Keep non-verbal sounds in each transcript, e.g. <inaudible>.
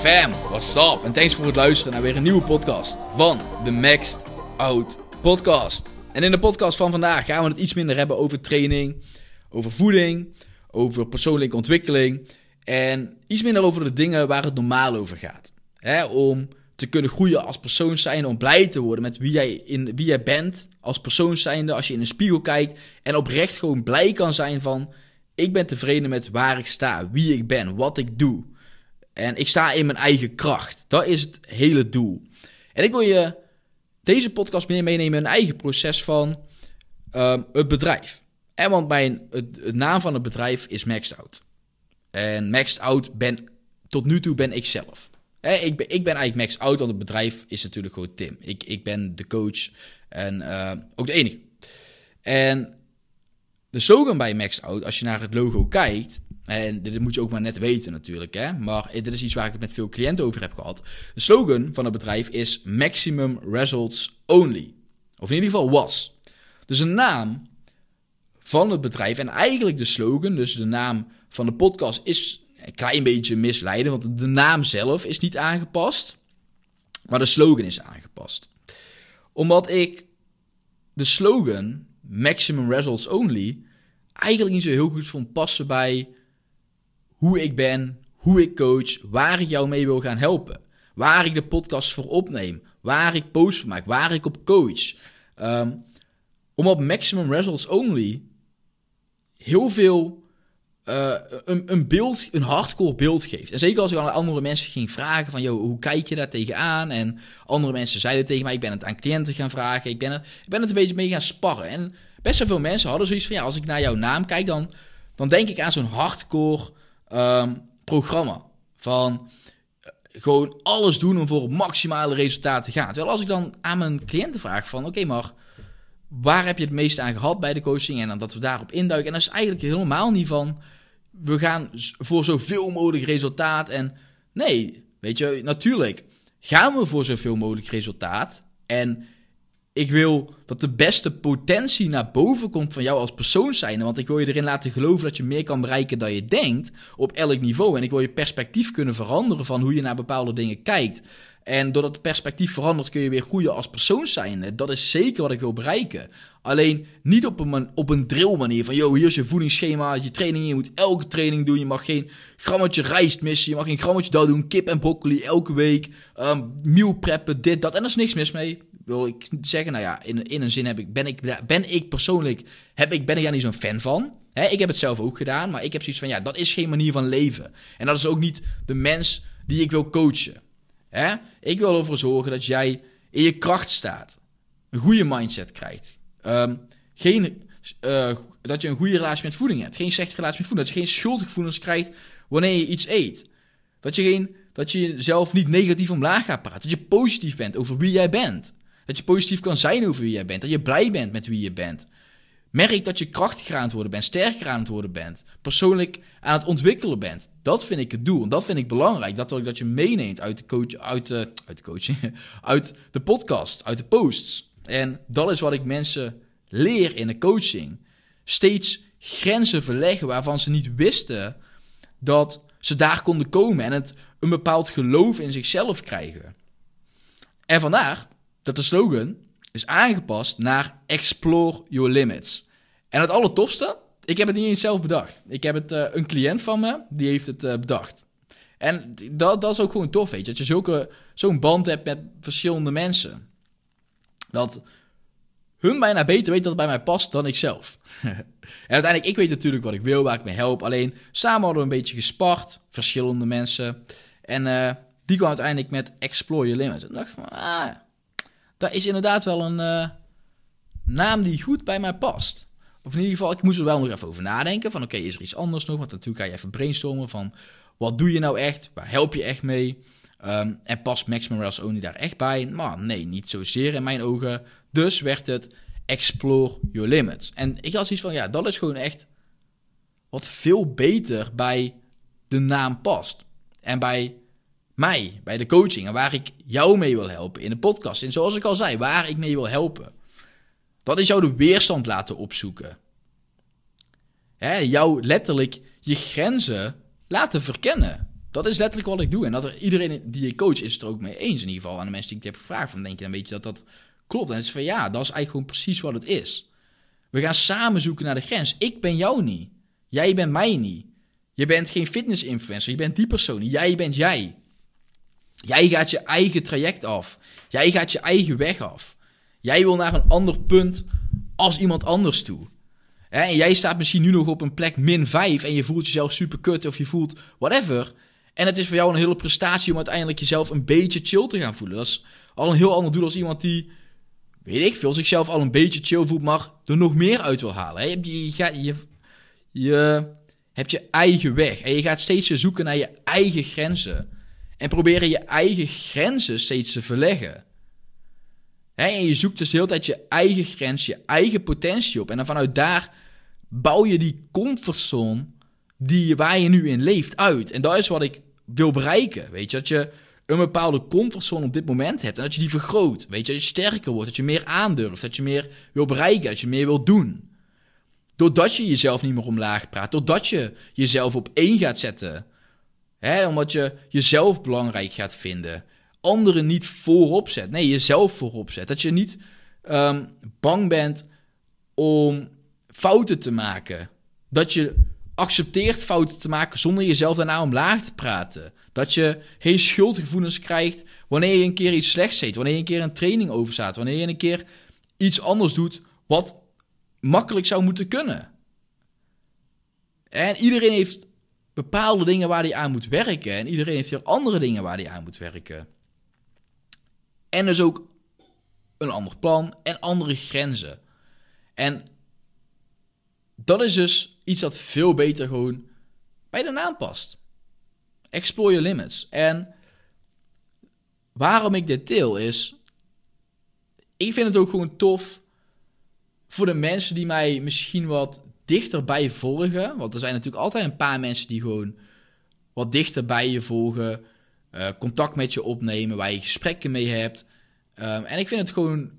Fam, what's up? En thanks voor het luisteren naar weer een nieuwe podcast van de Maxed Out Podcast. En in de podcast van vandaag gaan we het iets minder hebben over training, over voeding, over persoonlijke ontwikkeling en iets minder over de dingen waar het normaal over gaat. om te kunnen groeien als persoon zijnde, om blij te worden met wie jij, in, wie jij bent als persoon zijnde, als je in een spiegel kijkt en oprecht gewoon blij kan zijn van ik ben tevreden met waar ik sta, wie ik ben, wat ik doe. En ik sta in mijn eigen kracht. Dat is het hele doel. En ik wil je deze podcast meer meenemen in een eigen proces van um, het bedrijf. En want mijn, het, naam van het bedrijf is Maxed Out. En Maxed Out ben, tot nu toe ben ik zelf. ik, ben, ik ben eigenlijk Maxed Out, want het bedrijf is natuurlijk gewoon Tim. Ik, ik ben de coach en uh, ook de enige. En de slogan bij Maxed Out, als je naar het logo kijkt, en dit moet je ook maar net weten natuurlijk, hè? maar dit is iets waar ik het met veel cliënten over heb gehad. De slogan van het bedrijf is Maximum Results Only. Of in ieder geval was. Dus de naam van het bedrijf en eigenlijk de slogan, dus de naam van de podcast, is een klein beetje misleidend, want de naam zelf is niet aangepast, maar de slogan is aangepast. Omdat ik de slogan Maximum Results Only eigenlijk niet zo heel goed vond passen bij hoe ik ben, hoe ik coach, waar ik jou mee wil gaan helpen. Waar ik de podcast voor opneem, waar ik posts voor maak, waar ik op coach. Um, om op maximum results only heel veel uh, een, een beeld, een hardcore beeld geeft. En zeker als ik aan andere mensen ging vragen van, joh, hoe kijk je daar tegenaan? En andere mensen zeiden tegen mij, ik ben het aan cliënten gaan vragen, ik ben, het, ik ben het een beetje mee gaan sparren. En best wel veel mensen hadden zoiets van, ja, als ik naar jouw naam kijk, dan, dan denk ik aan zo'n hardcore um, programma. Van uh, gewoon alles doen om voor het maximale resultaat te gaan. Terwijl als ik dan aan mijn cliënten vraag van, oké, maar waar heb je het meest aan gehad bij de coaching? En dan dat we daarop induiken. En dat is eigenlijk helemaal niet van, we gaan voor zoveel mogelijk resultaat. En nee, weet je, natuurlijk gaan we voor zoveel mogelijk resultaat. En ik wil dat de beste potentie naar boven komt van jou als persoon zijn. Want ik wil je erin laten geloven dat je meer kan bereiken dan je denkt op elk niveau. En ik wil je perspectief kunnen veranderen van hoe je naar bepaalde dingen kijkt. En doordat het perspectief verandert, kun je weer groeien als persoon zijn. Dat is zeker wat ik wil bereiken. Alleen niet op een, op een drill manier van, yo, hier is je voedingsschema, je training, je moet elke training doen. Je mag geen grammetje rijst missen, je mag geen grammetje dat doen, kip en broccoli elke week, um, meal preppen, dit, dat. En er is niks mis mee wil ik zeggen, nou ja, in, in een zin heb ik, ben, ik, ben ik persoonlijk, heb ik, ben ik daar niet zo'n fan van. Ik heb het zelf ook gedaan, maar ik heb zoiets van, ja, dat is geen manier van leven. En dat is ook niet de mens die ik wil coachen. He? Ik wil ervoor zorgen dat jij in je kracht staat. Een goede mindset krijgt. Um, geen, uh, dat je een goede relatie met voeding hebt. Geen slechte relatie met voeding. Dat je geen schuldgevoelens krijgt wanneer je iets eet. Dat je, geen, dat je jezelf niet negatief omlaag gaat praten. Dat je positief bent over wie jij bent. Dat je positief kan zijn over wie jij bent. Dat je blij bent met wie je bent. Merk dat je krachtiger aan het worden bent, sterker aan het worden bent, persoonlijk aan het ontwikkelen bent. Dat vind ik het doel en dat vind ik belangrijk. Dat dat je meeneemt uit de, coach, uit de, uit de coaching, <laughs> uit de podcast, uit de posts. En dat is wat ik mensen leer in de coaching. Steeds grenzen verleggen waarvan ze niet wisten dat ze daar konden komen en het een bepaald geloof in zichzelf krijgen. En vandaar dat de slogan is aangepast naar Explore Your Limits. En het allertofste, ik heb het niet eens zelf bedacht. Ik heb het, uh, een cliënt van me, die heeft het uh, bedacht. En dat, dat is ook gewoon tof, weet je. Dat je zulke, zo'n band hebt met verschillende mensen. Dat hun bijna beter weten dat het bij mij past dan ik zelf. <laughs> en uiteindelijk, ik weet natuurlijk wat ik wil, waar ik mee help. Alleen, samen hadden we een beetje gespart, verschillende mensen. En uh, die kwam uiteindelijk met Explore Your Limits. En dacht van, ah, dat is inderdaad wel een uh, naam die goed bij mij past. Of in ieder geval, ik moest er wel nog even over nadenken. Van oké, is er iets anders nog? Want natuurlijk ga je even brainstormen van... Wat doe je nou echt? Waar help je echt mee? Um, en past Maximum Rails Only daar echt bij? Maar nee, niet zozeer in mijn ogen. Dus werd het Explore Your Limits. En ik had zoiets van, ja, dat is gewoon echt wat veel beter bij de naam past. En bij mij, bij de coaching. En waar ik jou mee wil helpen in de podcast. En zoals ik al zei, waar ik mee wil helpen. Dat is jou de weerstand laten opzoeken. Hè, jou letterlijk je grenzen laten verkennen. Dat is letterlijk wat ik doe. En dat er, iedereen die ik coach is het er ook mee eens. In ieder geval aan de mensen die ik heb gevraagd. Van denk je dan weet je dat dat klopt. En het is van ja, dat is eigenlijk gewoon precies wat het is. We gaan samen zoeken naar de grens. Ik ben jou niet. Jij bent mij niet. Je bent geen fitness-influencer. Je bent die persoon. Jij bent jij. Jij gaat je eigen traject af. Jij gaat je eigen weg af. Jij wil naar een ander punt als iemand anders toe. En jij staat misschien nu nog op een plek min 5 en je voelt jezelf super kut of je voelt whatever. En het is voor jou een hele prestatie om uiteindelijk jezelf een beetje chill te gaan voelen. Dat is al een heel ander doel als iemand die, weet ik veel, zichzelf al een beetje chill voelt, maar er nog meer uit wil halen. Je, je, je, je hebt je eigen weg en je gaat steeds zoeken naar je eigen grenzen. En proberen je eigen grenzen steeds te verleggen. en je zoekt dus de hele tijd je eigen grens, je eigen potentie op. En dan vanuit daar bouw je die comfortzone die, waar je nu in leeft uit. En dat is wat ik wil bereiken. Weet je, dat je een bepaalde comfortzone op dit moment hebt. En dat je die vergroot. Weet je, dat je sterker wordt. Dat je meer aandurft. Dat je meer wil bereiken. Dat je meer wil doen. Doordat je jezelf niet meer omlaag praat. Doordat je jezelf op één gaat zetten. Omdat je jezelf belangrijk gaat vinden. Anderen niet voorop zet. Nee, jezelf voorop zet. Dat je niet um, bang bent om fouten te maken. Dat je accepteert fouten te maken zonder jezelf daarna omlaag te praten. Dat je geen schuldgevoelens krijgt wanneer je een keer iets slechts zet. Wanneer je een keer een training overstaat. Wanneer je een keer iets anders doet wat makkelijk zou moeten kunnen. En iedereen heeft bepaalde dingen waar hij aan moet werken. En iedereen heeft weer andere dingen waar hij aan moet werken. En dus ook een ander plan en andere grenzen. En dat is dus iets dat veel beter gewoon bij de naam past. Explore your limits. En waarom ik dit deel is, ik vind het ook gewoon tof voor de mensen die mij misschien wat dichterbij volgen. Want er zijn natuurlijk altijd een paar mensen die gewoon wat dichter bij je volgen, uh, contact met je opnemen, waar je gesprekken mee hebt. Um, en ik vind het gewoon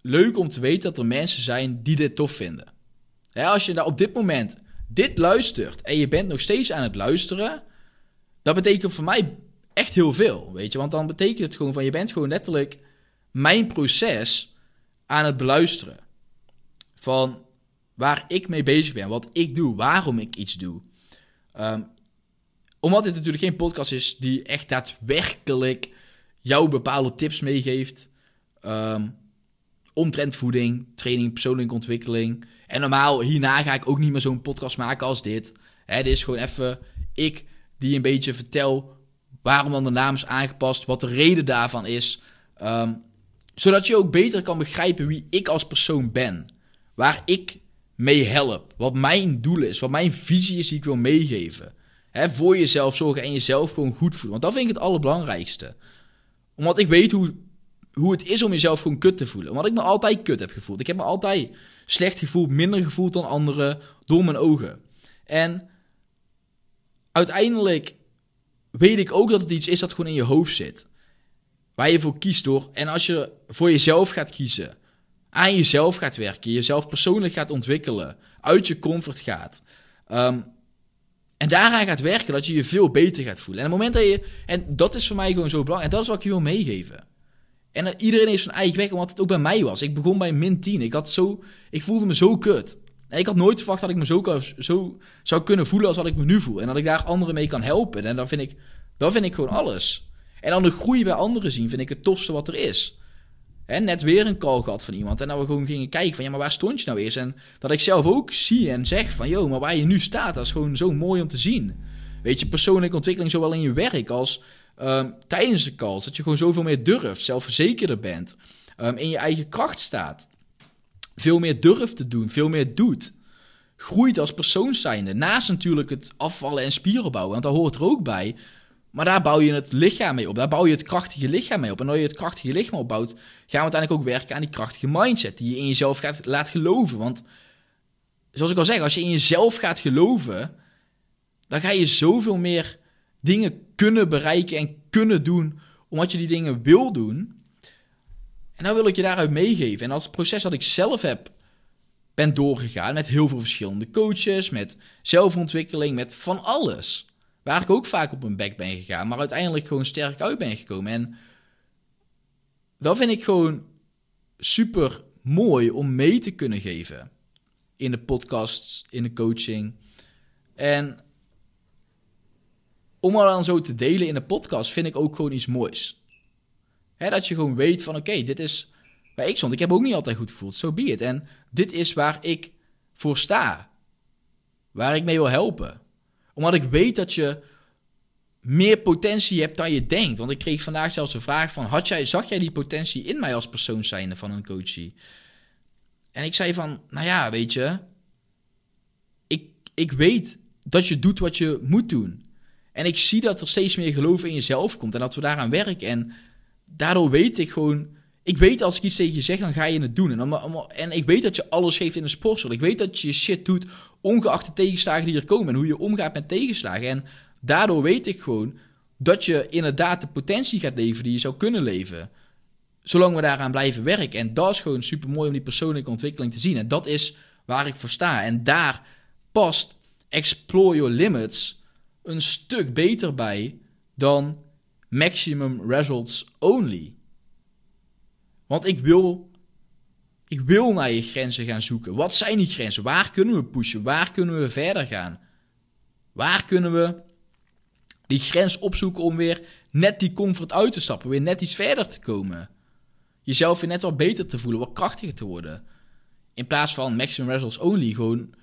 leuk om te weten dat er mensen zijn die dit tof vinden. Als je daar op dit moment dit luistert en je bent nog steeds aan het luisteren, dat betekent voor mij echt heel veel, weet je. Want dan betekent het gewoon van, je bent gewoon letterlijk mijn proces aan het beluisteren. Van waar ik mee bezig ben, wat ik doe, waarom ik iets doe. Um, omdat dit natuurlijk geen podcast is die echt daadwerkelijk jou bepaalde tips meegeeft. Um, omtrent voeding, training, persoonlijke ontwikkeling. En normaal, hierna ga ik ook niet meer zo'n podcast maken als dit. Hè, dit is gewoon even ik die een beetje vertel waarom dan de naam is aangepast, wat de reden daarvan is. Um, zodat je ook beter kan begrijpen wie ik als persoon ben. Waar ik mee help. Wat mijn doel is. Wat mijn visie is die ik wil meegeven. Hè, voor jezelf zorgen en jezelf gewoon goed voelen. Want dat vind ik het allerbelangrijkste. Omdat ik weet hoe, hoe het is om jezelf gewoon kut te voelen. Omdat ik me altijd kut heb gevoeld. Ik heb me altijd slecht gevoeld, minder gevoeld dan anderen door mijn ogen. En uiteindelijk weet ik ook dat het iets is dat gewoon in je hoofd zit. Waar je voor kiest door. En als je voor jezelf gaat kiezen, aan jezelf gaat werken, jezelf persoonlijk gaat ontwikkelen, uit je comfort gaat. Um, en daaraan gaat werken, dat je je veel beter gaat voelen. En het moment dat je. En dat is voor mij gewoon zo belangrijk. En dat is wat ik je wil meegeven. En iedereen heeft zijn eigen weg, omdat het ook bij mij was. Ik begon bij min 10. Ik, had zo, ik voelde me zo kut. En ik had nooit verwacht dat ik me zo, zo zou kunnen voelen als wat ik me nu voel. En dat ik daar anderen mee kan helpen. En dan vind ik, dan vind ik gewoon alles. En dan de groei bij anderen zien, vind ik het tofste wat er is. Net weer een call gehad van iemand. En dat we gewoon gingen kijken van, ja, maar waar stond je nou eens? En dat ik zelf ook zie en zeg van, joh, maar waar je nu staat, dat is gewoon zo mooi om te zien. Weet je, persoonlijke ontwikkeling zowel in je werk als um, tijdens de calls. Dat je gewoon zoveel meer durft, zelfverzekerder bent, um, in je eigen kracht staat. Veel meer durft te doen, veel meer doet. Groeit als persoon zijnde. Naast natuurlijk het afvallen en spieren bouwen, want dat hoort er ook bij. Maar daar bouw je het lichaam mee op. Daar bouw je het krachtige lichaam mee op. En als je het krachtige lichaam opbouwt, gaan we uiteindelijk ook werken aan die krachtige mindset. Die je in jezelf gaat laat geloven. Want zoals ik al zeg, als je in jezelf gaat geloven, dan ga je zoveel meer dingen kunnen bereiken en kunnen doen. Omdat je die dingen wil doen. En dan wil ik je daaruit meegeven. En het proces dat ik zelf heb ben doorgegaan met heel veel verschillende coaches, met zelfontwikkeling, met van alles. Waar ik ook vaak op mijn bek ben gegaan, maar uiteindelijk gewoon sterk uit ben gekomen. En dat vind ik gewoon super mooi om mee te kunnen geven. In de podcasts, in de coaching. En om al dan zo te delen in de podcast vind ik ook gewoon iets moois. dat je gewoon weet van oké, dit is waar ik stond. Ik heb ook niet altijd goed gevoeld, zo so be it. En dit is waar ik voor sta. Waar ik mee wil helpen omdat ik weet dat je meer potentie hebt dan je denkt. Want ik kreeg vandaag zelfs een vraag van... Had jij, zag jij die potentie in mij als persoon zijnde van een coachie? En ik zei van, nou ja, weet je... Ik, ik weet dat je doet wat je moet doen. En ik zie dat er steeds meer geloof in jezelf komt. En dat we daaraan werken. En daardoor weet ik gewoon... Ik weet als ik iets tegen je zeg, dan ga je het doen. En, en ik weet dat je alles geeft in een sportschool. Ik weet dat je shit doet ongeacht de tegenslagen die er komen en hoe je omgaat met tegenslagen. En daardoor weet ik gewoon dat je inderdaad de potentie gaat leven die je zou kunnen leven. Zolang we daaraan blijven werken. En dat is gewoon super mooi om die persoonlijke ontwikkeling te zien. En dat is waar ik voor sta. En daar past Explore Your Limits een stuk beter bij dan Maximum Results Only. Want ik wil ik wil naar je grenzen gaan zoeken. Wat zijn die grenzen? Waar kunnen we pushen? Waar kunnen we verder gaan? Waar kunnen we die grens opzoeken om weer net die comfort uit te stappen, weer net iets verder te komen? Jezelf weer net wat beter te voelen, wat krachtiger te worden. In plaats van maximum results only, gewoon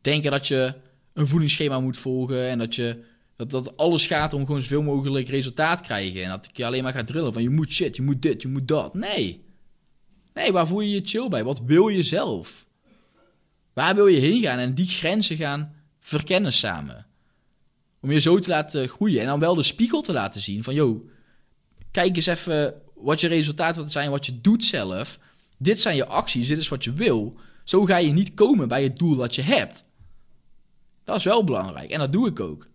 denken dat je een voedingsschema moet volgen en dat je dat, dat alles gaat om gewoon zoveel mogelijk resultaat krijgen. En dat ik je alleen maar ga drillen van je moet shit, je moet dit, je moet dat. Nee. Nee, waar voel je je chill bij? Wat wil je zelf? Waar wil je heen gaan en die grenzen gaan verkennen samen? Om je zo te laten groeien en dan wel de spiegel te laten zien van, joh, kijk eens even wat je resultaten zijn, wat je doet zelf. Dit zijn je acties, dit is wat je wil. Zo ga je niet komen bij het doel dat je hebt. Dat is wel belangrijk en dat doe ik ook.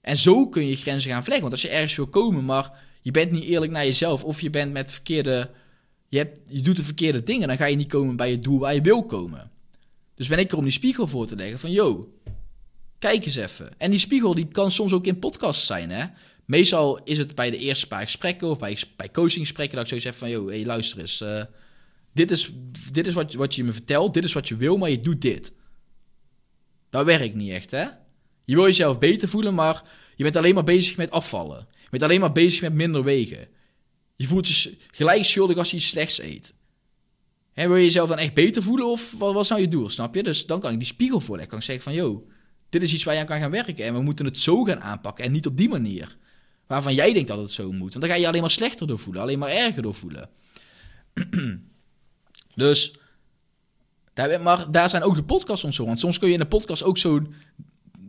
En zo kun je grenzen gaan vleggen. Want als je ergens wil komen, maar je bent niet eerlijk naar jezelf of je bent met verkeerde je, hebt, je doet de verkeerde dingen, dan ga je niet komen bij het doel waar je wil komen. Dus ben ik er om die spiegel voor te leggen van, yo, kijk eens even. En die spiegel die kan soms ook in podcasts zijn, hè. Meestal is het bij de eerste paar gesprekken of bij, bij coachinggesprekken dat ik zoiets heb van, yo, hey, luister eens. Uh, dit is, dit is wat, wat je me vertelt, dit is wat je wil, maar je doet dit. Dat werkt niet echt, hè. Je wil jezelf beter voelen, maar je bent alleen maar bezig met afvallen. Je bent alleen maar bezig met minder wegen. Je voelt je gelijk schuldig als je iets slechts eet. Wil je jezelf dan echt beter voelen of wat was nou je doel, snap je? Dus dan kan ik die spiegel voorleggen. Kan ik zeggen van, yo, dit is iets waar je aan kan gaan werken. En we moeten het zo gaan aanpakken en niet op die manier. Waarvan jij denkt dat het zo moet. Want dan ga je je alleen maar slechter door voelen. Alleen maar erger door voelen. <clears throat> dus, daar, maar daar zijn ook de podcasts om zo. Want soms kun je in de podcast ook zo'n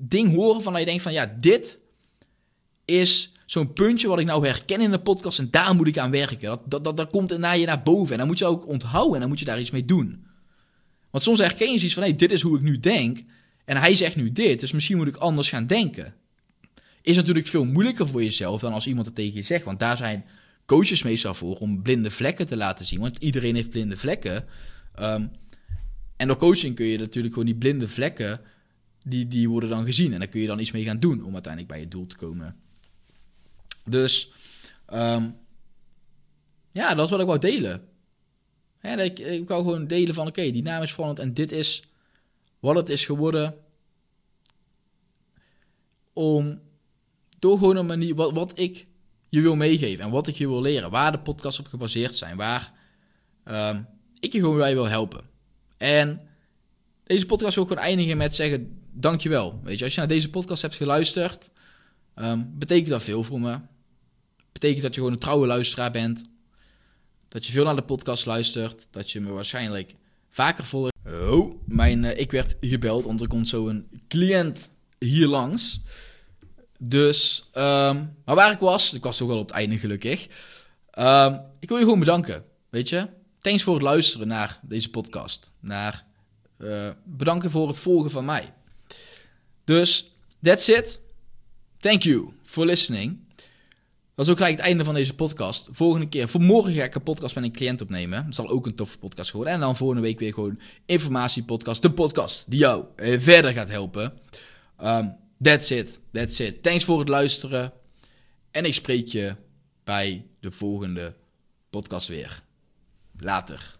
ding horen van dat je denkt van, ja, dit is zo'n puntje wat ik nou herken in de podcast en daar moet ik aan werken. Dat, dat, dat, dat komt naar je naar boven en dan moet je ook onthouden en dan moet je daar iets mee doen. Want soms herken je zoiets van, hé, hey, dit is hoe ik nu denk en hij zegt nu dit, dus misschien moet ik anders gaan denken. Is natuurlijk veel moeilijker voor jezelf dan als iemand het tegen je zegt, want daar zijn coaches meestal voor om blinde vlekken te laten zien, want iedereen heeft blinde vlekken. Ehm, en door coaching kun je natuurlijk gewoon die blinde vlekken, die, die worden dan gezien en daar kun je dan iets mee gaan doen om uiteindelijk bij je doel te komen. Dus um, ja, dat is wat ik wou delen. ik, ik wou gewoon delen van oké, die naam is en dit is wat het is geworden. Om door gewoon een manier, wat, wat ik je wil meegeven en wat ik je wil leren, waar de podcasts op gebaseerd zijn, waar ehm, ik je gewoon bij wil helpen. En deze podcast wil ik gewoon eindigen met zeggen dankjewel. Weet je, als je naar deze podcast hebt geluisterd, um, betekent dat veel voor me. Betekent dat je gewoon een trouwe luisteraar bent. Dat je veel naar de podcast luistert. Dat je me waarschijnlijk vaker volgt. Oh, mijn, uh, ik werd gebeld, want er komt zo een cliënt hier langs. Dus, um, maar waar ik was, ik was toch wel op het einde gelukkig. Um, ik wil je gewoon bedanken, weet je. Thanks voor het luisteren naar deze podcast. Naar, uh, bedanken voor het volgen van mij. Dus, that's it. Thank you for listening. Dat is ook gelijk het einde van deze podcast. Volgende keer, voor morgen ga ik een podcast met een cliënt opnemen. Dat zal ook een toffe podcast worden. En dan volgende week weer gewoon informatiepodcast. De podcast die jou eh, verder gaat helpen. Um, that's it. That's it. Thanks voor het luisteren. En ik spreek je bij de volgende podcast weer. Later.